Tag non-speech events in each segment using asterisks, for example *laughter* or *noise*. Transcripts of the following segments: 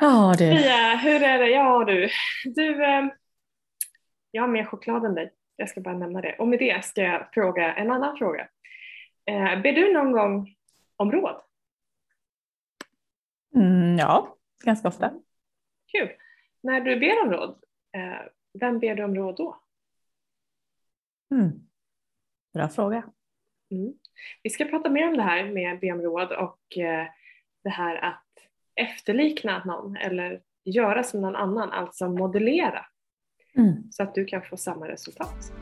Ja du. Fia, hur är det? Ja du. Du, eh, jag har mer choklad än dig. Jag ska bara nämna det. Och med det ska jag fråga en annan fråga. Eh, ber du någon gång om råd? Mm, ja, ganska ofta. Kul. När du ber om råd, eh, vem ber du om råd då? Mm. Bra fråga. Mm. Vi ska prata mer om det här med be om råd och eh, det här att efterlikna någon eller göra som någon annan, alltså modellera Mm. så att du kan få samma resultat.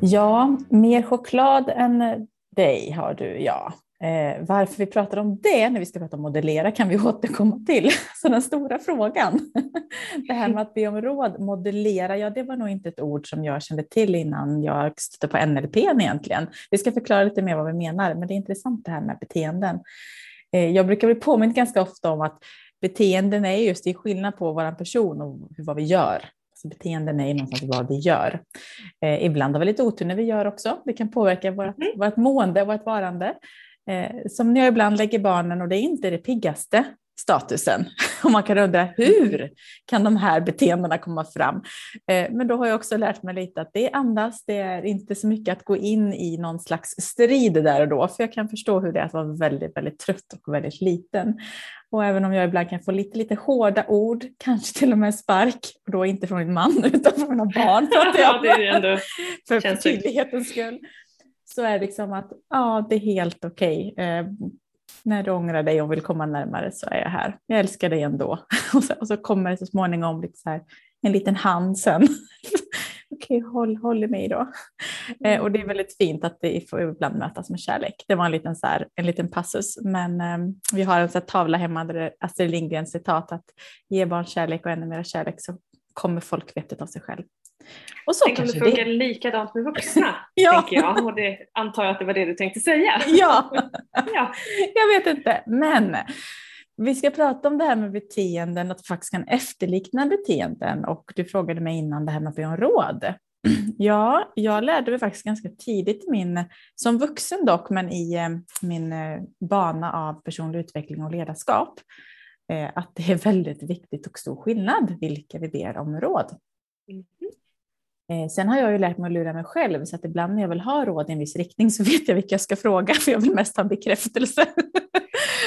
Ja, mer choklad än dig har du, ja. Eh, varför vi pratar om det när vi ska prata om modellera kan vi *laughs* återkomma till. Så den stora frågan, *laughs* det här med att be om råd, modellera, ja det var nog inte ett ord som jag kände till innan jag stötte på NLP egentligen. Vi ska förklara lite mer vad vi menar, men det är intressant det här med beteenden. Eh, jag brukar bli påmind ganska ofta om att beteenden är just det är skillnad på vår person och vad vi gör. Så beteenden är någonstans vad vi gör. Eh, ibland har vi lite otur när vi gör också. Det kan påverka vårt, Mm. vårt mående och vårt varande. Eh, som när jag ibland lägger barnen och det är inte det piggaste statusen. *laughs* Och man kan undra hur kan de här beteendena komma fram? Eh, men då har jag också lärt mig lite att det andas, det är inte så mycket att gå in i någon slags strid där och då, för jag kan förstå hur det är att vara väldigt, väldigt trött och väldigt liten. Och även om jag ibland kan få lite, lite hårda ord, kanske till och med spark, och då inte från min man *laughs* utan från mina barn, pratar jag *laughs* Ja, det är ändå för tydlighetens skull. Så är det liksom att ja, det är helt okej. Eh, när du ångrar dig och vill komma närmare så är jag här. Jag älskar dig ändå. *laughs* Och så, och så kommer det så småningom lite så här, en liten hand sen. *laughs* okej, håll, håll i mig då. Eh, och det är väldigt fint att det får ibland mötas med kärlek. Det var en liten, så här, en liten passus, men eh, vi har en så tavla hemma där det är Astrid Lindgrens citat att ge barn kärlek och ännu mer kärlek så kommer folk vettet av sig själv. Och så Tänk om det funkar likadant med vuxna, *laughs* Ja. tänker jag. Och det antar jag att det var det du tänkte säga. *laughs* Ja, *laughs* Ja. jag vet inte. Men vi ska prata om det här med beteenden, att faktiskt kan efterlikna beteenden. Och du frågade mig innan det här med att be om råd. *clears throat* Ja, jag lärde mig faktiskt ganska tidigt min, som vuxen dock, men i eh, min eh, bana av personlig utveckling och ledarskap, eh, att det är väldigt viktigt och stor skillnad vilka vi ber om råd. Eh, Sen har jag ju lärt mig att lura mig själv, så att ibland när jag vill ha råd i en viss riktning så *laughs* vet jag vilka jag ska fråga, för jag vill mest ha bekräftelse.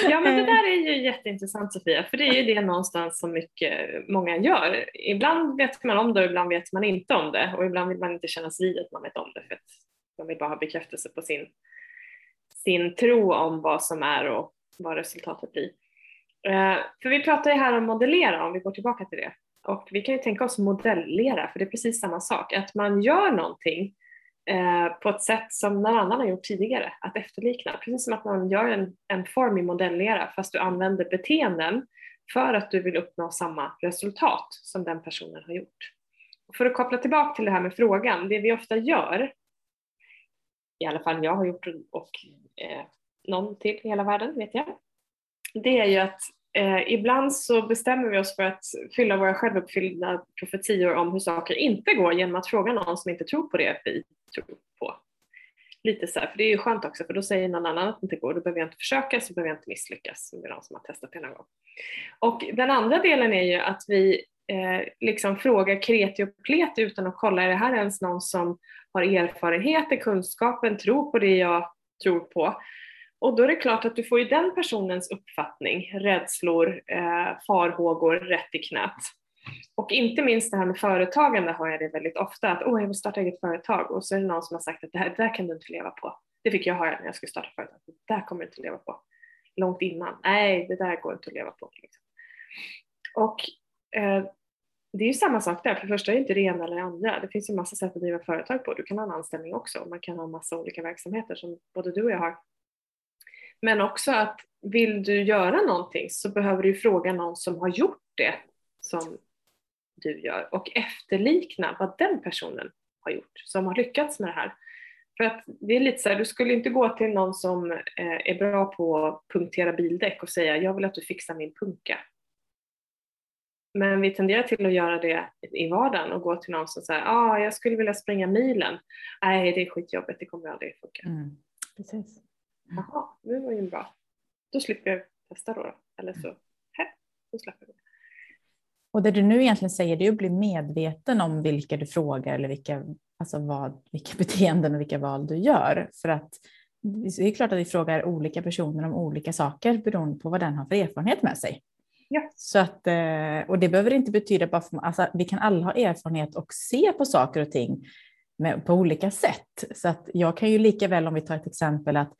Ja men det Eh. där är ju jätteintressant Sofia, för det är ju det någonstans som mycket många gör. Ibland vet man om det och ibland vet man inte om det och ibland vill man inte kännas vid att man vet om det för att man vill bara ha bekräftelse på sin, sin tro om vad som är och vad resultatet blir. Eh, För vi pratar ju här om modellera om vi går tillbaka till det. Och vi kan ju tänka oss modellera för det är precis samma sak, att man gör någonting eh, på ett sätt som någon annan har gjort tidigare, att efterlikna. Precis som att man gör en, en form i modellera fast du använder beteenden för att du vill uppnå samma resultat som den personen har gjort. Och för att koppla tillbaka till det här med frågan, det vi ofta gör, i alla fall jag har gjort och eh, någon till i hela världen vet jag, det är ju att eh, ibland så bestämmer vi oss för att fylla våra självuppfyllda profetior om hur saker inte går genom att fråga någon som inte tror på det vi tror på. Lite så här, för det är ju skönt också för då säger någon annan att det inte går, då behöver jag inte försöka så behöver jag inte misslyckas med någon som har testat det någon gång. Och den andra delen är ju att vi eh, liksom frågar kreti och pleti utan att kolla, är det här ens någon som har erfarenheter, kunskapen, tror på det jag tror på? Och då är det klart att du får ju den personens uppfattning, rädslor, eh, farhågor rätt i knät. Och inte minst det här med företagande har jag det väldigt ofta, att åh jag vill starta eget företag och så är det någon som har sagt att det här, det här kan du inte leva på. Det fick jag höra när jag skulle starta företag, det där kommer du inte leva på. Långt innan, nej det där går inte att leva på. Liksom. Och eh, det är ju samma sak där, för det första är det inte det ena eller det andra. Det finns ju massa sätt att driva företag på. Du kan ha en anställning också, man kan ha massa olika verksamheter som både du och jag har. Men också att vill du göra någonting så behöver du fråga någon som har gjort det som du gör och efterlikna vad den personen har gjort som har lyckats med det här. För att det är lite så här, du skulle inte gå till någon som eh, är bra på att punktera bildäck och säga jag vill att du fixar min punka. Men vi tenderar till att göra det i vardagen och gå till någon som säger ah, jag skulle vilja springa milen. Nej, det är skitjobbigt, det kommer aldrig funka. Mm. Precis. Jaha, det var ju bra. Då slipper jag testa då. Eller så, här, då släpper vi. Och det du nu egentligen säger det är att bli medveten om vilka du frågar eller vilka, alltså vad, vilka *laughs* beteenden och vilka val du gör. För att det är klart att vi frågar olika personer om olika saker beroende på vad den har för erfarenhet med sig. Ja. Så att, eh, och det behöver inte betyda bara för, alltså, vi kan alla ha erfarenhet och se på saker och ting med, på olika sätt. Så att jag kan ju lika väl om vi tar ett exempel att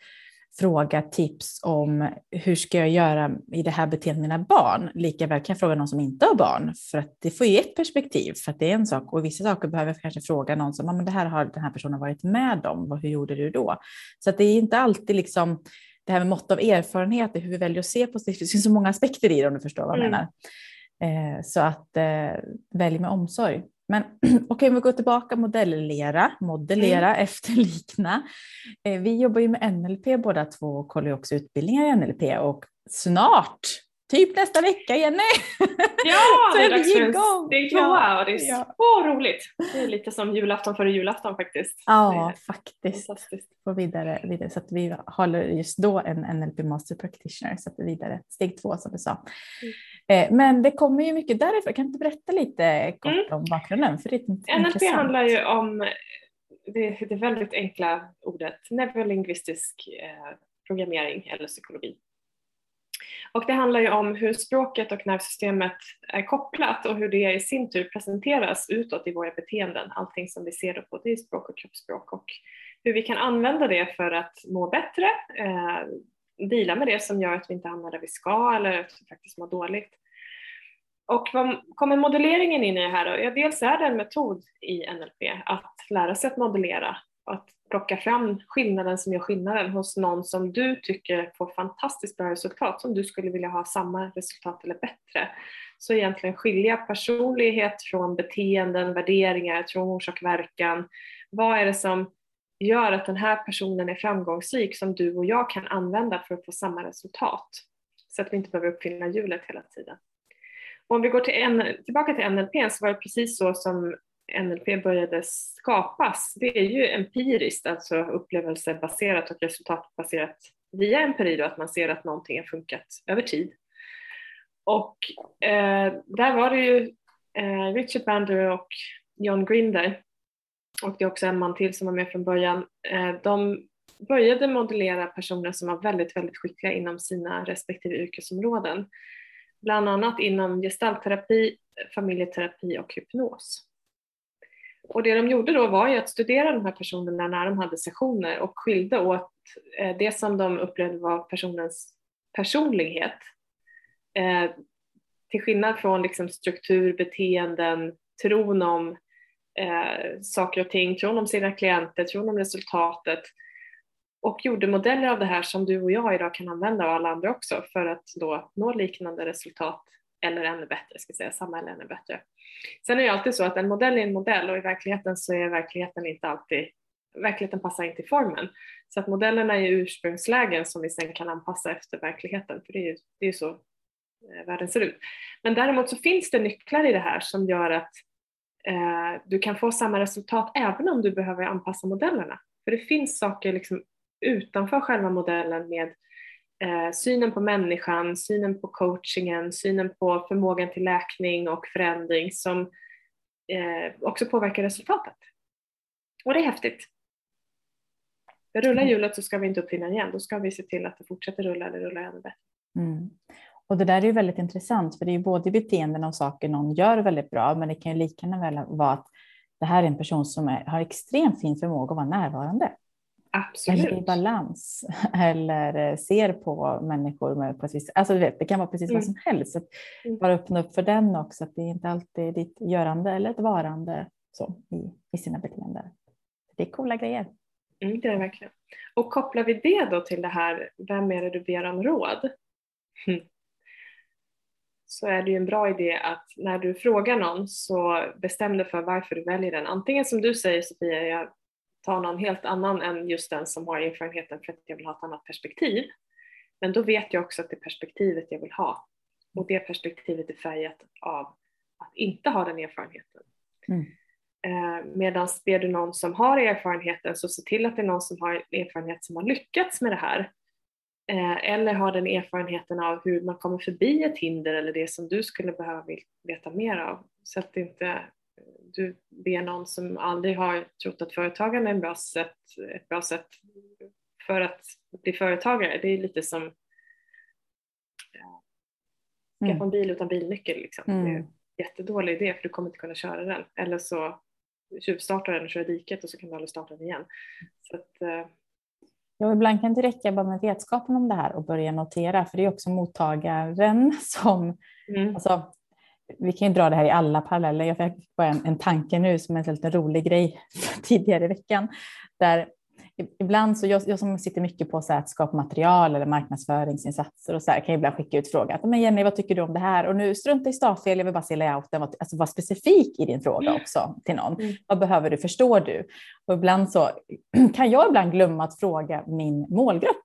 fråga tips om hur ska jag göra i det här beteendet med mina barn. Lika väl kan jag fråga någon som inte har barn för att det får ju ett perspektiv för att det är en sak och vissa saker behöver jag kanske fråga någon som men det här har den här personen varit med om. Hur gjorde du då? Så att det är inte alltid liksom det här med mått av erfarenhet, hur vi väljer att se på det. Det finns så många aspekter i det om du förstår vad jag mm. menar. Eh, så att eh, välj med omsorg. Men *clears throat* okej, okay, vi går tillbaka, modellera, modellera, mm. efterlikna. Eh, vi jobbar ju med NLP båda två och kollar också utbildningar i NLP och snart, typ nästa vecka Jenny, *laughs* ja, så är, dags för igång. steg tvåa och det är ja. så roligt. Det är lite som julafton före julafton faktiskt. Ja, faktiskt. Gå vidare, vidare. Så att vi håller just då en NLP Master Practitioner, så att det vidare, steg två som du sa. Mm. Eh, men det kommer ju mycket därifrån. Kan du inte berätta lite kort mm. om bakgrunden? För det är NLP intressant. handlar ju om det, det väldigt enkla ordet neurolingvistisk eh, programmering eller psykologi. Och det handlar ju om hur språket och nervsystemet är kopplat och hur det i sin tur presenteras utåt i våra beteenden. Allting som vi ser då på det är språk och kroppsspråk och hur vi kan använda det för att må bättre, eh, dela med det som gör att vi inte hamnar där vi ska eller att vi faktiskt mår dåligt. Och vad kommer modelleringen in i det här då? Ja, dels är det en metod i NLP att lära sig att modellera att plocka fram skillnaden som gör skillnaden hos någon som du tycker får fantastiskt bra resultat, som du skulle vilja ha samma resultat eller bättre. Så egentligen skilja personlighet från beteenden, värderingar, från orsak verkan. Vad är det som gör att den här personen är framgångsrik som du och jag kan använda för att få samma resultat? Så att vi inte behöver uppfinna hjulet hela tiden. Om vi går till en, tillbaka till NLP så var det precis så som NLP började skapas, det är ju empiriskt, alltså upplevelsebaserat och resultatbaserat via empiri då, att man ser att någonting har funkat över tid. Och eh, där var det ju eh, Richard Bandler och John Grinder och det är också en man till som var med från början. Eh, de började modellera personer som var väldigt, väldigt skickliga inom sina respektive yrkesområden. Bland annat inom gestaltterapi, familjeterapi och hypnos. Och det de gjorde då var ju att studera de här personerna när de hade sessioner och skilde åt eh, det som de upplevde var personens personlighet. Eh, till skillnad från liksom struktur, beteenden, tron om eh, saker och ting, tron om sina klienter, tron om resultatet och gjorde modeller av det här som du och jag idag kan använda och alla andra också för att då nå liknande resultat eller ännu bättre, ska säga, samma eller ännu bättre. Sen är det alltid så att en modell är en modell och i verkligheten så är verkligheten inte alltid, verkligheten passar inte i formen. Så att modellerna är ursprungslägen som vi sen kan anpassa efter verkligheten, för det är ju det är så eh, världen ser ut. Men däremot så finns det nycklar i det här som gör att eh, du kan få samma resultat även om du behöver anpassa modellerna. För det finns saker liksom utanför själva modellen med eh, synen på människan, synen på coachingen, synen på förmågan till läkning och förändring som eh, också påverkar resultatet. Och det är häftigt. Rullar hjulet så ska vi inte uppfinna igen, då ska vi se till att det fortsätter rulla eller rulla ännu bättre. Mm. Och det där är ju väldigt intressant, för det är både beteenden och saker någon gör väldigt bra, men det kan ju lika gärna vara att det här är en person som är, har extremt fin förmåga att vara närvarande. Absolut. Eller i balans. *laughs* Eller ser på människor med på ett visst Alltså vet, det kan vara precis mm. vad som helst. Att mm. bara öppna upp för den också. Att det är inte alltid ditt görande eller ett varande så, i, i sina beteenden. Det är coola grejer. Mm, det är det verkligen. Och kopplar vi det då till det här, vem är det du ber om råd? Så är det ju en bra idé att när du frågar någon så bestäm dig för varför du väljer den. Antingen som du säger Sofia, jag ta någon helt annan än just den som har erfarenheten för att jag vill ha ett annat perspektiv. Men då vet jag också att det perspektivet jag vill ha och det perspektivet är färgat av att inte ha den erfarenheten. Mm. Eh, Medan ber du någon som har erfarenheten så se till att det är någon som har erfarenhet som har lyckats med det här. Eh, eller har den erfarenheten av hur man kommer förbi ett hinder eller det som du skulle behöva veta mer av. Så att inte du ber någon som aldrig har trott att företagande är en bra sätt, ett bra sätt för att bli företagare. Det är lite som skaffa mm. en bil utan bilnyckel. Liksom. Mm. Det är en jättedålig idé för du kommer inte kunna köra den. Eller så tjuvstartar den och kör i diket och så kan du aldrig starta den igen. Så att, eh... Ja, ibland kan det räcka bara med vetskapen om det här och börja notera, för det är också mottagaren *laughs* som... Mm. Alltså, vi kan ju dra det här i alla paralleller. Jag fick bara en, en tanke nu som är en lite rolig grej *laughs* tidigare i veckan. Där ibland så jag, jag som sitter mycket på så att skapa material eller marknadsföringsinsatser och så här, kan ibland skicka ut frågan. Men Jenny, vad tycker du om det här? Och nu strunta i stavfel, jag vill bara se layouten. Alltså var specifik i din fråga mm. också till någon. Mm. Vad behöver du? Förstår du? Och ibland så *clears throat* kan jag ibland glömma att fråga min målgrupp.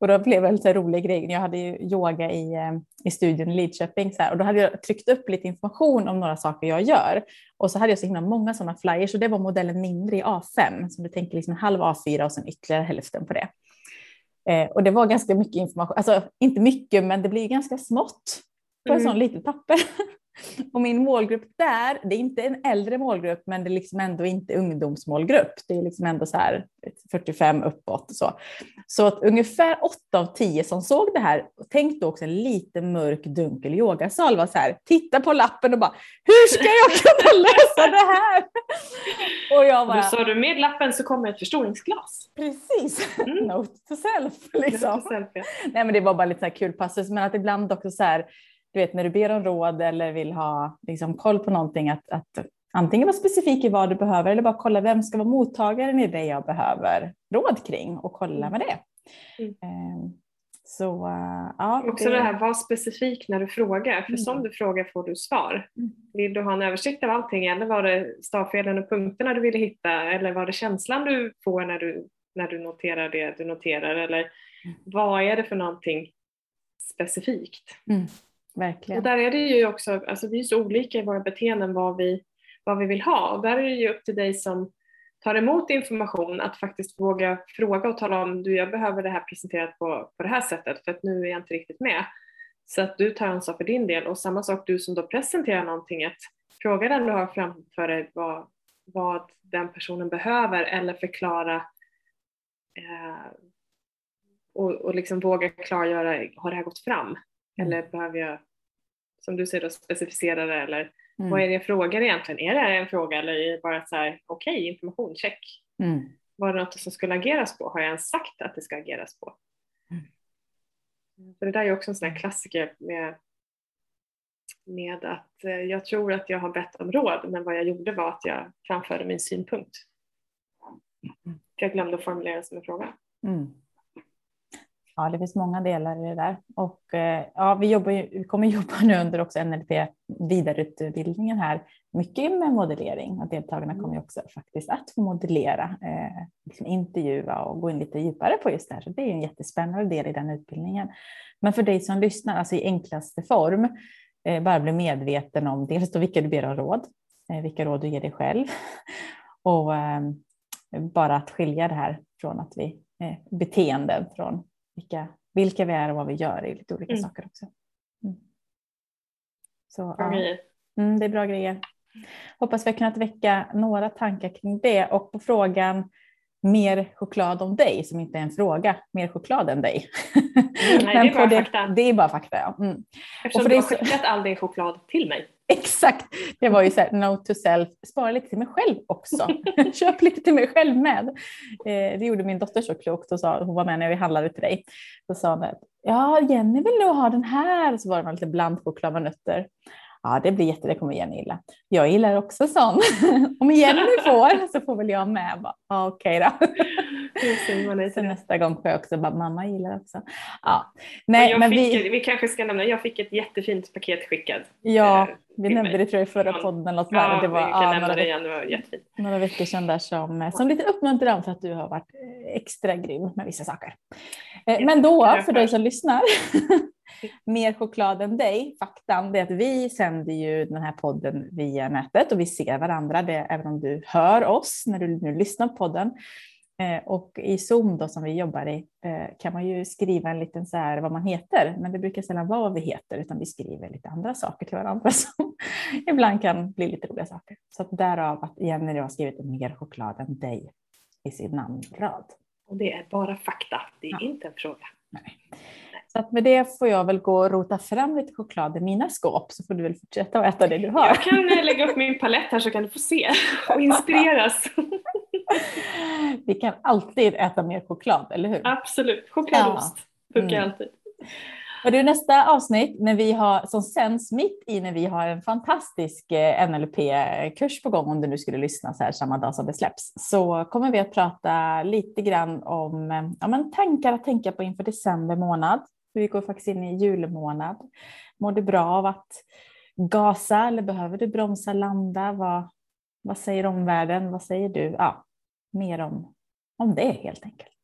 Och då blev det en lite rolig grej. Jag hade ju yoga i, eh, i studion i Lidköping så här, och då hade jag tryckt upp lite information om några saker jag gör. Och så hade jag så himla många sådana flyers och det var modellen mindre i A5. Så du tänker liksom en halv A4 och sen ytterligare hälften på det. Eh, och det var ganska mycket information, alltså inte mycket men det blir ganska smått på en mm. sån litet papper. *laughs* Och min målgrupp där, det är inte en äldre målgrupp, men det är liksom ändå inte ungdomsmålgrupp. Det är liksom ändå så här 45 uppåt och så. Så att ungefär 8 av 10 som såg det här, tänk då också en lite mörk dunkel yogasal var så här, titta på lappen och bara, hur ska jag *laughs* kunna lösa det här? Och jag bara, så du med lappen så kommer ett förstoringsglas. Precis, mm. note to self. Liksom. To self ja. Nej men det var bara lite så kul passus, men att ibland också så här, du vet när du ber om råd eller vill ha liksom, koll på någonting, att, att antingen vara specifik i vad du behöver eller bara kolla vem ska vara mottagaren i det jag behöver råd kring och kolla med det. Mm. Ehm, så, uh, ja, Också det... det här, var specifik när du frågar, för mm. som du frågar får du svar. Mm. Vill du ha en översikt av allting eller var det stavfelen och punkterna du ville hitta eller var det känslan du får när du, när du noterar det du noterar eller mm. vad är det för någonting specifikt? Verkligen. Och där är det ju också, alltså vi är så olika i våra beteenden vad vi, vad vi vill ha och där är det ju upp till dig som tar emot information att faktiskt våga fråga och tala om du jag behöver det här presenterat på, på det här sättet för att nu är jag inte riktigt med. Så att du tar ansvar för din del och samma sak du som då presenterar någonting att fråga den du har framför dig vad, vad den personen behöver eller förklara eh, och, och liksom våga klargöra, har det här gått fram? Mm. Eller behöver jag, som du säger, då, specificera det eller mm. vad är det jag frågar egentligen? Är det här en fråga eller är det bara så här, okej, okay, information, check. Mm. Var det något som skulle ageras på? Har jag ens sagt att det ska ageras på? Mm. För det där är också en sån här klassiker med, med att eh, jag tror att jag har bett om råd men vad jag gjorde var att jag framförde min synpunkt. Mm. Jag glömde att formulera som en fråga. Mm. Ja, det finns många delar i det där och eh, ja, vi, jobbar, vi kommer *laughs* jobba nu under också NLP vidareutbildningen här mycket med modellering och deltagarna kommer ju också faktiskt att få modellera, eh, liksom intervjua och gå in lite djupare på just det här. Så det är en jättespännande del i den utbildningen. Men för dig som lyssnar, alltså i enklaste form, eh, bara bli medveten om dels då vilka du ber om råd, eh, vilka råd du ger dig själv *laughs* och eh, bara att skilja det här från att vi eh, beteenden från vilka, vilka vi är och vad vi gör är lite olika mm. saker också. Mm. Så, bra ja. grejer. Mm, det är bra grejer. Hoppas vi har kunnat väcka några tankar kring det och på frågan mer choklad om dig som inte är en fråga, mer choklad än dig. Mm, nej, *laughs* det är bara det, fakta. Det är bara fakta, ja. Mm. Eftersom du har skickat all din choklad till mig. *laughs* Exakt, det var ju så här, note to self, spara lite till mig själv också. *laughs* Köp lite till mig själv med. Eh, det gjorde min dotter så klokt och sa, hon var med när vi handlade till dig. Då sa hon att ja, Jenny vill nog ha den här. Så var det lite blandchoklad med nötter. Ja, det blir jätte, det kommer Jenny gilla. Jag gillar också sån. *laughs* Om Jenny får så får väl jag med. Ja, okej okay då. Så nästa gång får jag också bara, mamma gillar också. Ja. Nej, men fick, vi... vi kanske ska nämna, jag fick ett jättefint paket skickat. Ja, eh, vi nämnde det tror jag i förra podden. Något ja, det var, vi kan ja, nämna det igen, det var jättefint. Några veckor sedan där som, som lite uppmuntran för att du har varit extra grym med vissa saker. Eh, men då, för dig som lyssnar, *laughs* Mer choklad än dig, faktan, det är att vi sänder ju den här podden via nätet och vi ser varandra, det, även om du hör oss när du nu lyssnar på podden. Eh, och i Zoom då som vi jobbar i eh, kan man ju skriva en liten så här vad man heter, men det brukar sällan vara vad vi heter, utan vi skriver lite andra saker till varandra *laughs* som ibland kan bli lite roliga saker. Så att därav att Jenny har skrivit mer choklad än dig i sin namnrad. Och det är bara fakta, det är ja. inte en fråga. Nej. Så att med det får jag väl gå och rota fram lite choklad i mina skåp så får du väl fortsätta att äta det du har. Jag kan eh, lägga upp min palett här så kan du få se och inspireras. *laughs* Vi kan alltid äta mer choklad, eller hur? Absolut, chokladost ja. funkar mm. alltid. Och det är nästa avsnitt när vi har, som sänds mitt i när vi har en fantastisk eh, NLP-kurs på gång, om du nu skulle lyssna så här samma dag som det släpps, så kommer vi att prata lite grann om eh, ja, men tankar att tänka på inför december månad. Vi går faktiskt in i julmånad. Mår du bra av att gasa eller behöver du bromsa, landa? Vad, vad säger omvärlden? Vad säger du? Ja, mer om, om det helt enkelt.